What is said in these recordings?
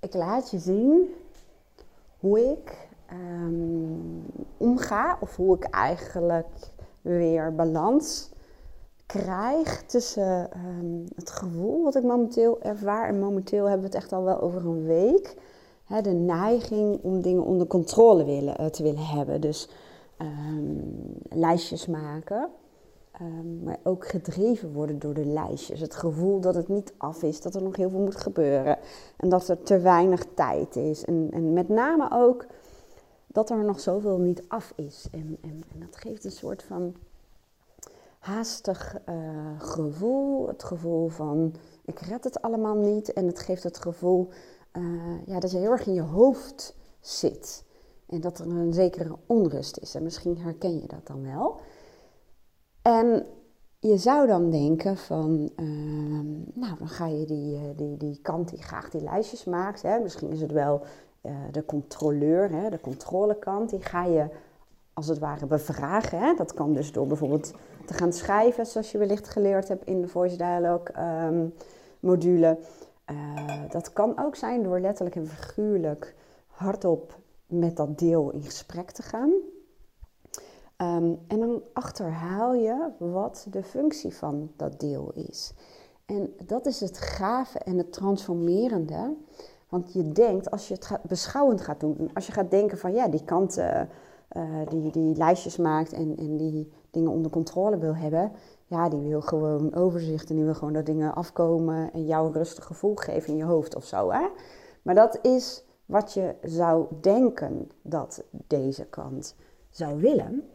ik laat je zien hoe ik ehm, omga of hoe ik eigenlijk weer balans krijg tussen ehm, het gevoel wat ik momenteel ervaar. En momenteel hebben we het echt al wel over een week. Hè, de neiging om dingen onder controle willen, uh, te willen hebben. Dus um, lijstjes maken. Um, maar ook gedreven worden door de lijstjes. Het gevoel dat het niet af is, dat er nog heel veel moet gebeuren. En dat er te weinig tijd is. En, en met name ook dat er nog zoveel niet af is. En, en, en dat geeft een soort van haastig uh, gevoel. Het gevoel van ik red het allemaal niet. En het geeft het gevoel uh, ja, dat je heel erg in je hoofd zit. En dat er een zekere onrust is. En misschien herken je dat dan wel. En je zou dan denken van, uh, nou dan ga je die, uh, die, die kant die graag die lijstjes maakt, hè, misschien is het wel uh, de controleur, hè, de controlekant, die ga je als het ware bevragen. Hè. Dat kan dus door bijvoorbeeld te gaan schrijven, zoals je wellicht geleerd hebt in de Voice Dialogue um, module. dat kan ook zijn door letterlijk en figuurlijk hardop met dat deel in gesprek te gaan. Um, en dan achterhaal je wat de functie van dat deel is. En dat is het gave en het transformerende. Want je denkt, als je het beschouwend gaat doen, als je gaat denken van ja, die kant uh, die, die lijstjes maakt en, en die dingen onder controle wil hebben, ja, die wil gewoon overzicht en die wil gewoon dat dingen afkomen en jou een rustig gevoel geven in je hoofd of zo. Hè? Maar dat is wat je zou denken dat deze kant zou willen.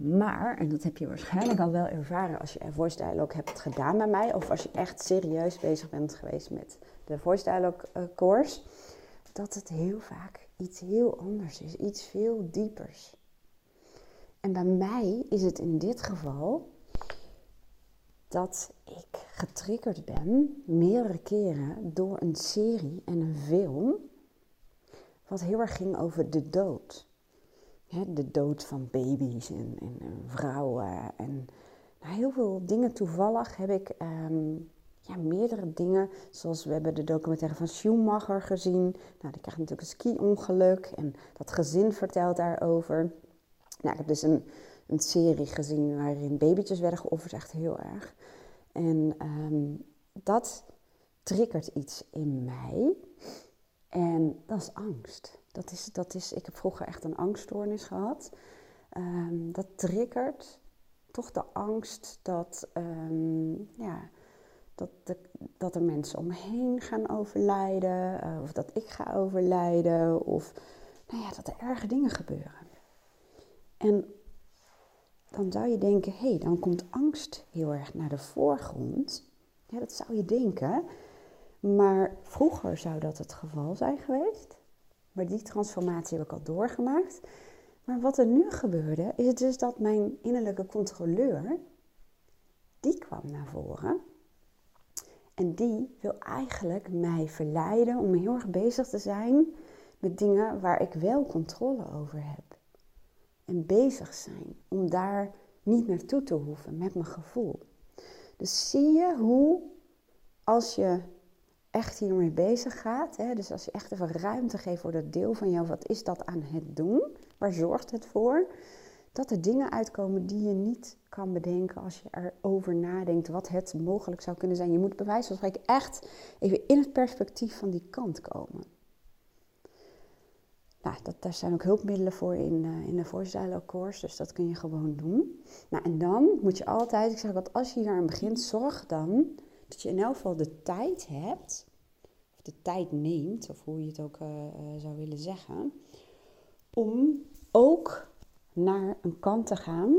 Maar, en dat heb je waarschijnlijk al wel ervaren als je een voice dialogue hebt gedaan bij mij, of als je echt serieus bezig bent geweest met de voice dialogue uh, course, dat het heel vaak iets heel anders is, iets veel diepers. En bij mij is het in dit geval dat ik getriggerd ben meerdere keren door een serie en een film wat heel erg ging over de dood. De dood van baby's en, en, en vrouwen. En nou, heel veel dingen. Toevallig heb ik um, ja, meerdere dingen. Zoals we hebben de documentaire van Schumacher gezien. Nou, die krijgt natuurlijk een ski-ongeluk. En dat gezin vertelt daarover. Nou, ik heb dus een, een serie gezien waarin babytjes werden geofferd. Echt heel erg. En um, dat triggert iets in mij. En dat is angst. Dat is, dat is, ik heb vroeger echt een angststoornis gehad. Um, dat triggert toch de angst dat, um, ja, dat, de, dat er mensen om me heen gaan overlijden. Uh, of dat ik ga overlijden. Of nou ja, dat er erge dingen gebeuren. En dan zou je denken, hé, hey, dan komt angst heel erg naar de voorgrond. Ja, dat zou je denken. Maar vroeger zou dat het geval zijn geweest. Maar die transformatie heb ik al doorgemaakt. Maar wat er nu gebeurde, is dus dat mijn innerlijke controleur, die kwam naar voren. En die wil eigenlijk mij verleiden om heel erg bezig te zijn met dingen waar ik wel controle over heb. En bezig zijn om daar niet naartoe te hoeven met mijn gevoel. Dus zie je hoe als je echt hiermee bezig gaat. Hè? Dus als je echt even ruimte geeft voor dat deel van jou, wat is dat aan het doen? Waar zorgt het voor? Dat er dingen uitkomen die je niet kan bedenken als je erover nadenkt wat het mogelijk zou kunnen zijn. Je moet bij wijze van spreken echt even in het perspectief van die kant komen. Nou, dat, daar zijn ook hulpmiddelen voor in, uh, in de Voice dus dat kun je gewoon doen. Nou, en dan moet je altijd, ik zeg dat als je hier aan begint, zorg dan dat je in elk geval de tijd hebt, of de tijd neemt, of hoe je het ook uh, zou willen zeggen, om ook naar een kant te gaan,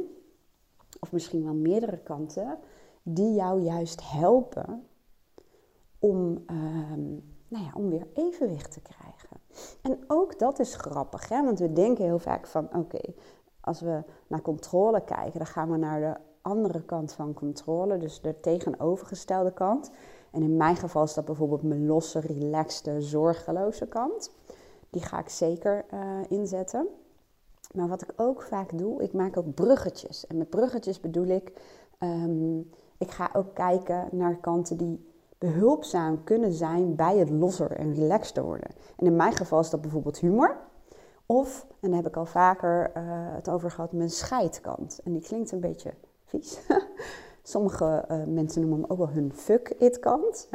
of misschien wel meerdere kanten, die jou juist helpen om, uh, nou ja, om weer evenwicht te krijgen. En ook dat is grappig, hè? want we denken heel vaak van, oké, als we naar controle kijken, dan gaan we naar de andere kant van controle, dus de tegenovergestelde kant. En in mijn geval is dat bijvoorbeeld mijn losse, relaxte, zorgeloze kant. Die ga ik zeker uh, inzetten. Maar wat ik ook vaak doe, ik maak ook bruggetjes. En met bruggetjes bedoel ik, um, ik ga ook kijken naar kanten die behulpzaam kunnen zijn bij het losser en relaxter worden. En in mijn geval is dat bijvoorbeeld humor. Of, en daar heb ik al vaker uh, het over gehad, mijn scheidkant. En die klinkt een beetje Sommige uh, mensen noemen hem ook wel hun fuck-it-kant.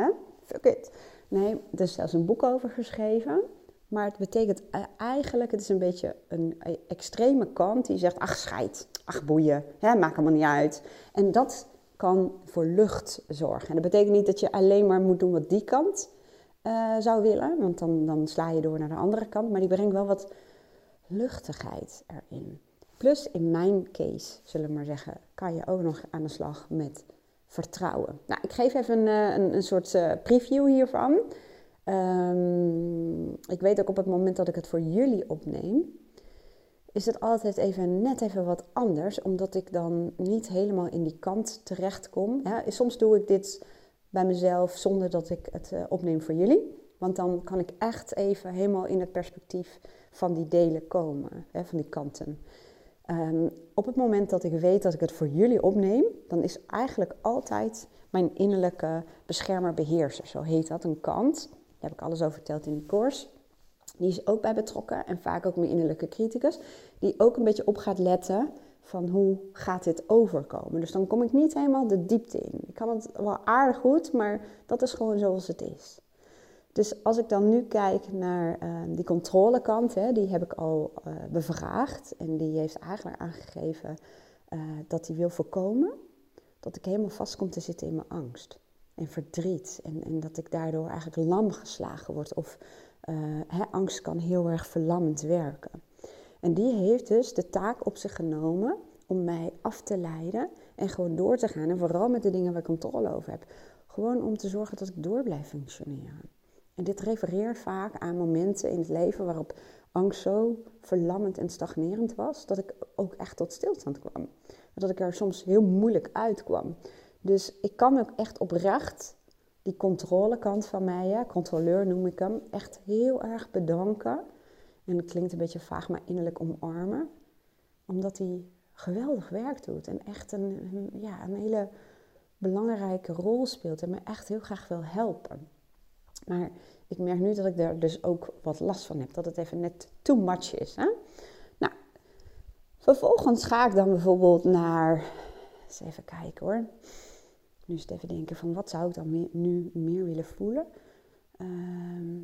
Fuck it. Nee, er is zelfs een boek over geschreven. Maar het betekent e-, eigenlijk, het is een beetje een e-, extreme kant die zegt, ach scheid, ach boeien, hè, maakt allemaal niet uit. En dat kan voor lucht zorgen. En dat betekent niet dat je alleen maar moet doen wat die kant uh, zou willen, want dan, dan sla je door naar de andere kant. Maar die brengt wel wat luchtigheid erin. Plus in mijn case, zullen we maar zeggen, kan je ook nog aan de slag met vertrouwen. Nou, ik geef even een, eh, een, een soort uh, preview hiervan. Um, ik weet ook op het moment dat ik het voor jullie opneem, is het altijd even net even wat anders, omdat ik dan niet helemaal in die kant terechtkom. Ja, soms doe ik dit bij mezelf zonder dat ik het uh, opneem voor jullie. Want dan kan ik echt even helemaal in het perspectief van die delen komen, hè, van die kanten. Um, op het moment dat ik weet dat ik het voor jullie opneem, dan is eigenlijk altijd mijn innerlijke beschermer beheerser, zo heet dat, een kant. Daar heb ik alles over verteld in die course. Die is ook bij betrokken en vaak ook mijn innerlijke criticus, die ook een beetje op gaat letten van hoe gaat dit overkomen. Dus dan kom ik niet helemaal de diepte in. Ik kan het wel aardig goed, maar dat is gewoon zoals het is. Dus als ik dan nu kijk naar uh, die controlekant, hè, die heb ik al uh, bevraagd. En die heeft eigenlijk aangegeven uh, dat hij wil voorkomen dat ik helemaal vast kom te zitten in mijn angst en verdriet. En, en dat ik daardoor eigenlijk lam geslagen word. Of hè, angst kan heel erg verlammend werken. En die heeft dus de taak op zich genomen om mij af te leiden en gewoon door te gaan. En vooral met de dingen waar ik controle over heb. Gewoon om te zorgen dat ik door blijf functioneren. En dit refereert vaak aan momenten in het leven waarop angst zo verlammend en stagnerend was, dat ik ook echt tot stilstand kwam. Dat ik er soms heel moeilijk uitkwam. Dus ik kan ook echt oprecht die controlekant van mij, ja, controleur noem ik hem, echt heel erg bedanken. En dat klinkt een beetje vaag, maar innerlijk omarmen. Omdat hij geweldig werk doet en echt een, een, ja, een hele belangrijke rol speelt en me echt heel graag wil helpen. Maar ik merk nu dat ik daar dus ook wat last van heb. Dat het even net too much is. Hè? Nou, vervolgens ga ik dan bijvoorbeeld naar... Eens even kijken hoor. Nu is het even denken van wat zou ik dan nu meer willen voelen? Uh,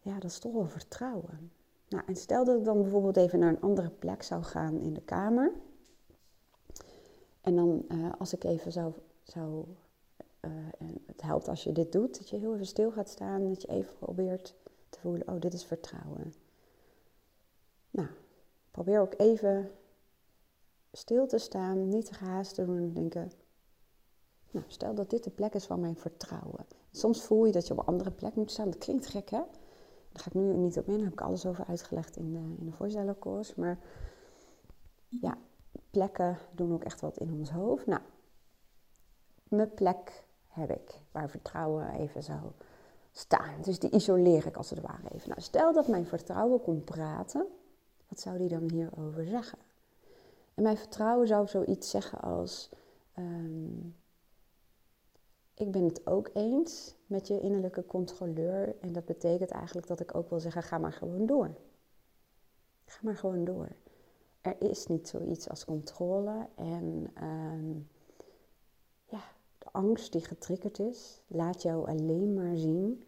ja, dat is toch wel vertrouwen. Nou, en stel dat ik dan bijvoorbeeld even naar een andere plek zou gaan in de kamer. En dan uh, als ik even zou, zou helpt als je dit doet, dat je heel even stil gaat staan, dat je even probeert te voelen, oh, dit is vertrouwen. Nou, probeer ook even stil te staan, niet te gehaast te doen en denken, nou, stel dat dit de plek is van mijn vertrouwen. Soms voel je dat je op een andere plek moet staan, dat klinkt gek hè? Daar ga ik nu niet op in, daar heb ik alles over uitgelegd in de, in de. Maar ja, plekken doen ook echt wat in ons hoofd. Nou, mijn plek heb ik, waar vertrouwen even zou staan. Dus die isoleer ik als het ware even. Nou, stel dat mijn vertrouwen kon praten, wat zou die dan hierover zeggen? En mijn vertrouwen zou zoiets zeggen als: um, Ik ben het ook eens met je innerlijke controleur. En dat betekent eigenlijk dat ik ook wil zeggen: Ga maar gewoon door. Ga maar gewoon door. Er is niet zoiets als controle. En um, angst die getriggerd is, laat jou alleen maar zien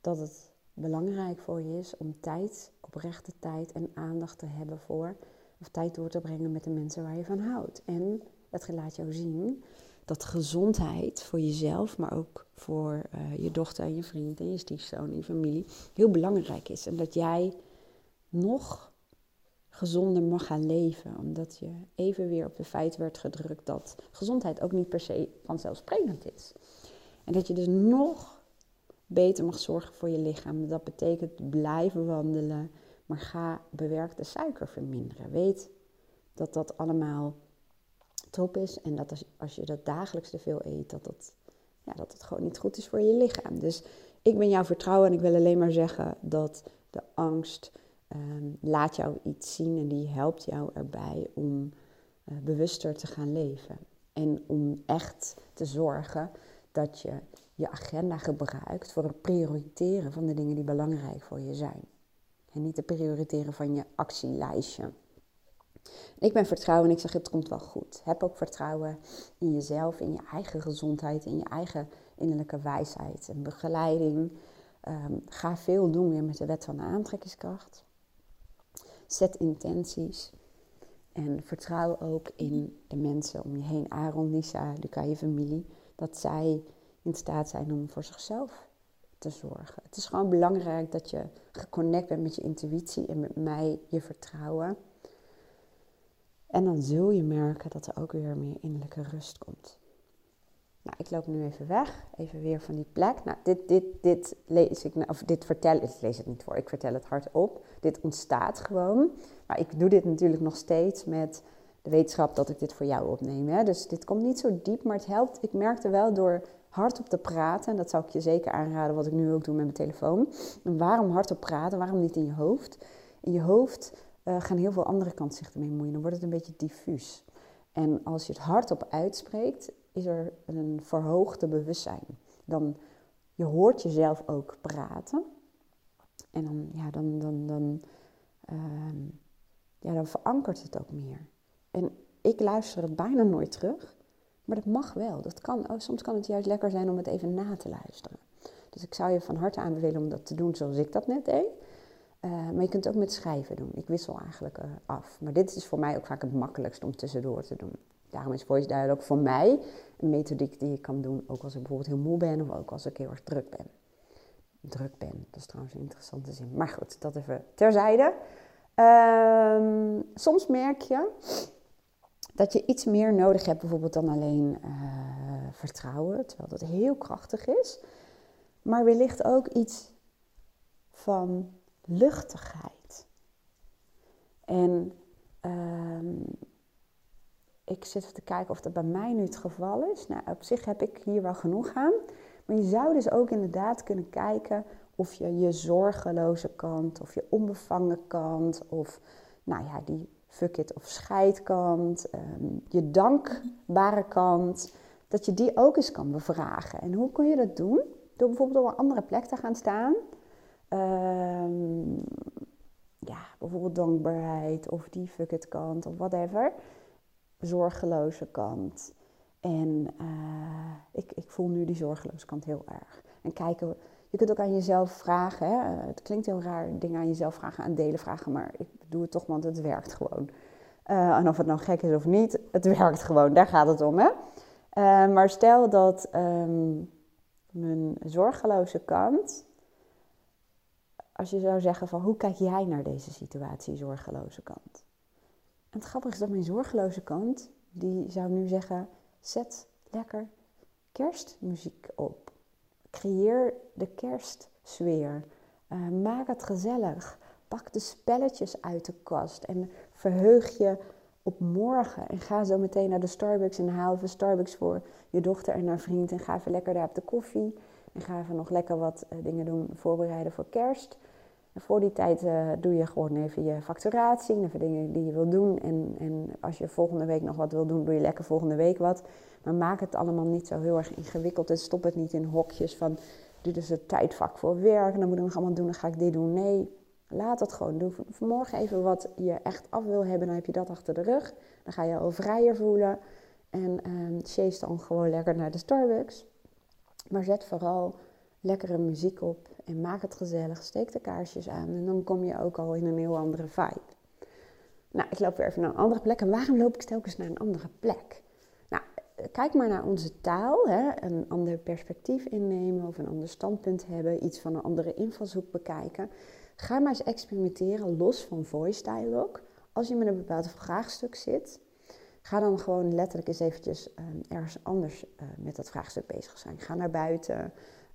dat het belangrijk voor je is om tijd, oprechte tijd en aandacht te hebben voor, of tijd door te brengen met de mensen waar je van houdt. En het laat jou zien dat gezondheid voor jezelf, maar ook voor uh, je dochter en je vriend en je stiefzoon en je familie heel belangrijk is. En dat jij nog gezonder mag gaan leven. Omdat je even weer op de feit werd gedrukt dat gezondheid ook niet per se vanzelfsprekend is. En dat je dus nog beter mag zorgen voor je lichaam. Dat betekent blijven wandelen, maar ga bewerkte suiker verminderen. Weet dat dat allemaal top is en dat als, je dat dagelijks te veel eet, dat dat, ja, dat gewoon niet goed is voor je lichaam. Dus ik ben jouw vertrouwen en ik wil alleen maar zeggen dat de angst um, laat jou iets zien en die helpt jou erbij om uh, bewuster te gaan leven. En om echt te zorgen dat je je agenda gebruikt voor het prioriteren van de dingen die belangrijk voor je zijn. En niet het prioriteren van je actielijstje. Ik ben vertrouwen en ik zeg het komt wel goed. Heb ook vertrouwen in jezelf, in je eigen gezondheid, in je eigen innerlijke wijsheid en begeleiding. Ehm, ga veel doen weer met de wet van de aantrekkingskracht. Zet intenties. En vertrouw ook in de mensen om je heen. Aaron, Lisa, Luca, je familie. Dat zij in staat zijn om voor zichzelf te zorgen. Het is gewoon belangrijk dat je geconnect bent met je intuïtie en met mij, je vertrouwen. En dan zul je merken dat er ook weer meer innerlijke rust komt. Nou, ik loop nu even weg, even weer van die plek. Nou, dit, dit, dit lees ik, of dit vertel ik, lees het niet voor, ik vertel het hardop. Dit ontstaat gewoon. Maar ik doe dit natuurlijk nog steeds met de wetenschap dat ik dit voor jou opneem. Hè? Dus dit komt niet zo diep, maar het helpt. Ik merkte wel door hardop te praten, en dat zou ik je zeker aanraden, wat ik nu ook doe met mijn telefoon. En waarom hardop praten, waarom niet in je hoofd? In je hoofd uh, gaan heel veel andere kanten zich ermee moeien. Dan wordt het een beetje diffuus. En als je het hardop uitspreekt, is er een verhoogde bewustzijn. Dan, je hoort jezelf ook praten. En dan, ja, dan, dan, dan, uh, ja, dan verankert het ook meer. En ik luister het bijna nooit terug. Maar dat mag wel. Dat kan, oh, soms kan het juist lekker zijn om het even na te luisteren. Dus ik zou je van harte aanbevelen om dat te doen zoals ik dat net deed. Uh, maar je kunt het ook met schrijven doen. Ik wissel eigenlijk uh, af. Maar dit is voor mij ook vaak het makkelijkst om tussendoor te doen. Daarom is Voice Dialogue voor mij een methodiek die ik kan doen. Ook als ik bijvoorbeeld heel moe ben of ook als ik heel erg druk ben. Druk ben, dat is trouwens een interessante zin. Maar goed, dat even terzijde. Uh, soms merk je dat je iets meer nodig hebt, bijvoorbeeld dan alleen uh, vertrouwen, terwijl dat heel krachtig is. Maar wellicht ook iets van luchtigheid. En uh, ik zit te kijken of dat bij mij nu het geval is. Nou, op zich heb ik hier wel genoeg aan. Maar je zou dus ook inderdaad kunnen kijken of je je zorgeloze kant, of je onbevangen kant, of nou ja, die fuck it of scheidkant, um, je dankbare kant, dat je die ook eens kan bevragen. En hoe kun je dat doen? Door bijvoorbeeld op een andere plek te gaan staan. Um, ja, bijvoorbeeld dankbaarheid of die fuck it kant of whatever. Zorgeloze kant. En uh, ik, ik voel nu die zorgeloze kant heel erg. En kijken, je kunt ook aan jezelf vragen. Hè? Het klinkt heel raar, dingen aan jezelf vragen, aan delen vragen, maar ik doe het toch, want het werkt gewoon. Uh, en of het nou gek is of niet, het werkt gewoon, daar gaat het om. Hè? Maar stel dat um, mijn zorgeloze kant, als je zou zeggen van hoe kijk jij naar deze situatie, zorgeloze kant? En het grappige is dat mijn zorgeloze kant, die zou nu zeggen, zet lekker kerstmuziek op. Creëer de kerstsfeer. Uh, maak het gezellig. Pak de spelletjes uit de kast en verheug je op morgen. En ga zo meteen naar de Starbucks en haal even Starbucks voor je dochter en haar vriend. En ga even lekker daar op de koffie. En ga even nog lekker wat uh, dingen doen, voorbereiden voor kerst. En voor die tijd uh, doe je gewoon even je facturatie, even dingen die je wil doen. En, en als je volgende week nog wat wil doen, doe je lekker volgende week wat. Maar maak het allemaal niet zo heel erg ingewikkeld en stop het niet in hokjes van dit is het tijdvak voor werk en dan moet ik nog allemaal doen, dan ga ik dit doen. Nee, laat het gewoon. Doe vanmorgen even wat je echt af wil hebben, dan heb je dat achter de rug. Dan ga je al vrijer voelen en um, dan gewoon lekker naar de Starbucks. Maar zet vooral lekkere muziek op en maak het gezellig. Steek de kaarsjes aan en dan kom je ook al in een heel andere vibe. Nou, ik loop weer even naar een andere plek. En waarom loop ik telkens naar een andere plek? Nou, kijk maar naar onze taal. Hè? Een ander perspectief innemen of een ander standpunt hebben. Iets van een andere invalshoek bekijken. Ga maar eens experimenteren los van voice dialogue. Als je met een bepaald vraagstuk zit, ga dan gewoon letterlijk eens eventjes uh, ergens anders uh, met dat vraagstuk bezig zijn. Ga naar buiten,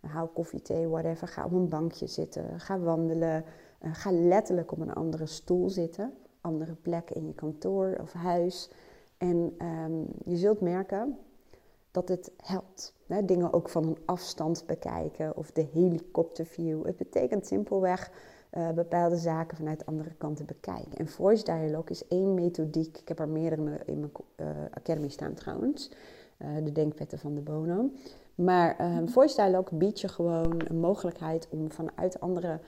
haal koffie, thee, whatever. Ga op een bankje zitten, ga wandelen. Uh, ga letterlijk op een andere stoel zitten. Andere plek in je kantoor of huis. En um, je zult merken dat het helpt. Hè? Dingen ook van een afstand bekijken of de helikopterview. Het betekent simpelweg uh, bepaalde zaken vanuit andere kanten bekijken. En voice dialogue is één methodiek. Ik heb er meerdere in mijn uh, academy staan trouwens. De denkwetten van de Bono. Maar um, voice dialogue biedt je gewoon een mogelijkheid om vanuit andere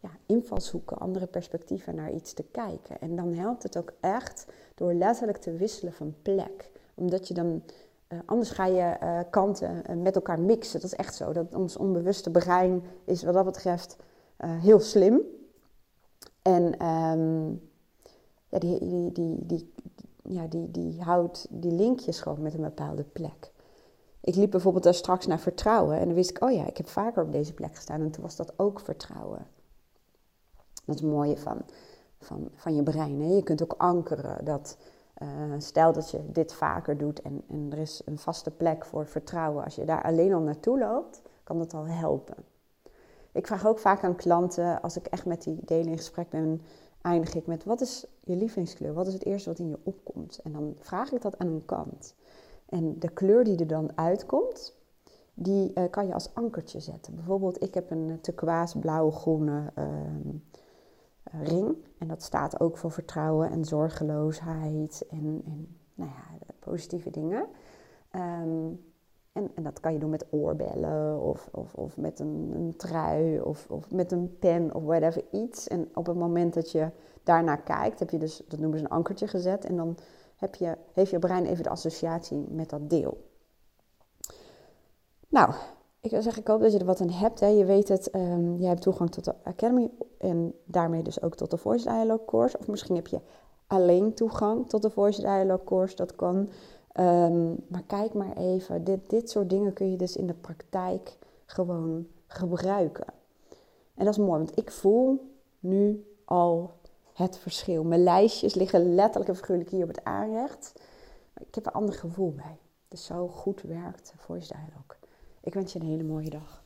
ja, invalshoeken, andere perspectieven naar iets te kijken. En dan helpt het ook echt door letterlijk te wisselen van plek. Omdat je dan, uh, anders ga je uh, kanten uh, met elkaar mixen. Dat is echt zo. Dat ons onbewuste brein is wat dat betreft heel slim. En um, ja, die, die, die, ja, die, die houdt die linkjes gewoon met een bepaalde plek. Ik liep bijvoorbeeld daar straks naar vertrouwen en dan wist ik, oh ja, ik heb vaker op deze plek gestaan en toen was dat ook vertrouwen. Dat is het mooie van, van, van je brein. Hè? Je kunt ook ankeren dat, uh, stel dat je dit vaker doet en, en er is een vaste plek voor vertrouwen. Als je daar alleen al naartoe loopt, kan dat al helpen. Ik vraag ook vaak aan klanten, als ik echt met die delen in gesprek ben, eindig ik met wat is je lievelingskleur? Wat is het eerste wat in je opkomt? En dan vraag ik dat aan een kant. En de kleur die er dan uitkomt, die uh, kan je als ankertje zetten. Bijvoorbeeld, ik heb een turquoise blauw-groene uh, ring. En dat staat ook voor vertrouwen en zorgeloosheid en, en nou ja, positieve dingen. Um, en, en, dat kan je doen met oorbellen of, of, of met een, een trui of, of, met een pen of whatever iets. En op het moment dat je daarnaar kijkt, heb je dus, dat noemen ze een ankertje gezet. En dan heb je, heeft je brein even de associatie met dat deel. Nou, ik wil zeggen, ik hoop dat je er wat aan hebt. Hè. Je weet het, um, jij hebt toegang tot de Academy en daarmee dus ook tot de Voice Dialogue course. Of misschien heb je alleen toegang tot de Voice Dialogue course, dat kan. Um, maar kijk maar even, dit, dit soort dingen kun je dus in de praktijk gewoon gebruiken. En dat is mooi, want ik voel nu al het verschil. Mijn lijstjes liggen letterlijk en figuurlijk hier op het aanrecht. Maar ik heb een ander gevoel bij. Dus zo goed werkt Voice Dialogue. Ik wens je een hele mooie dag.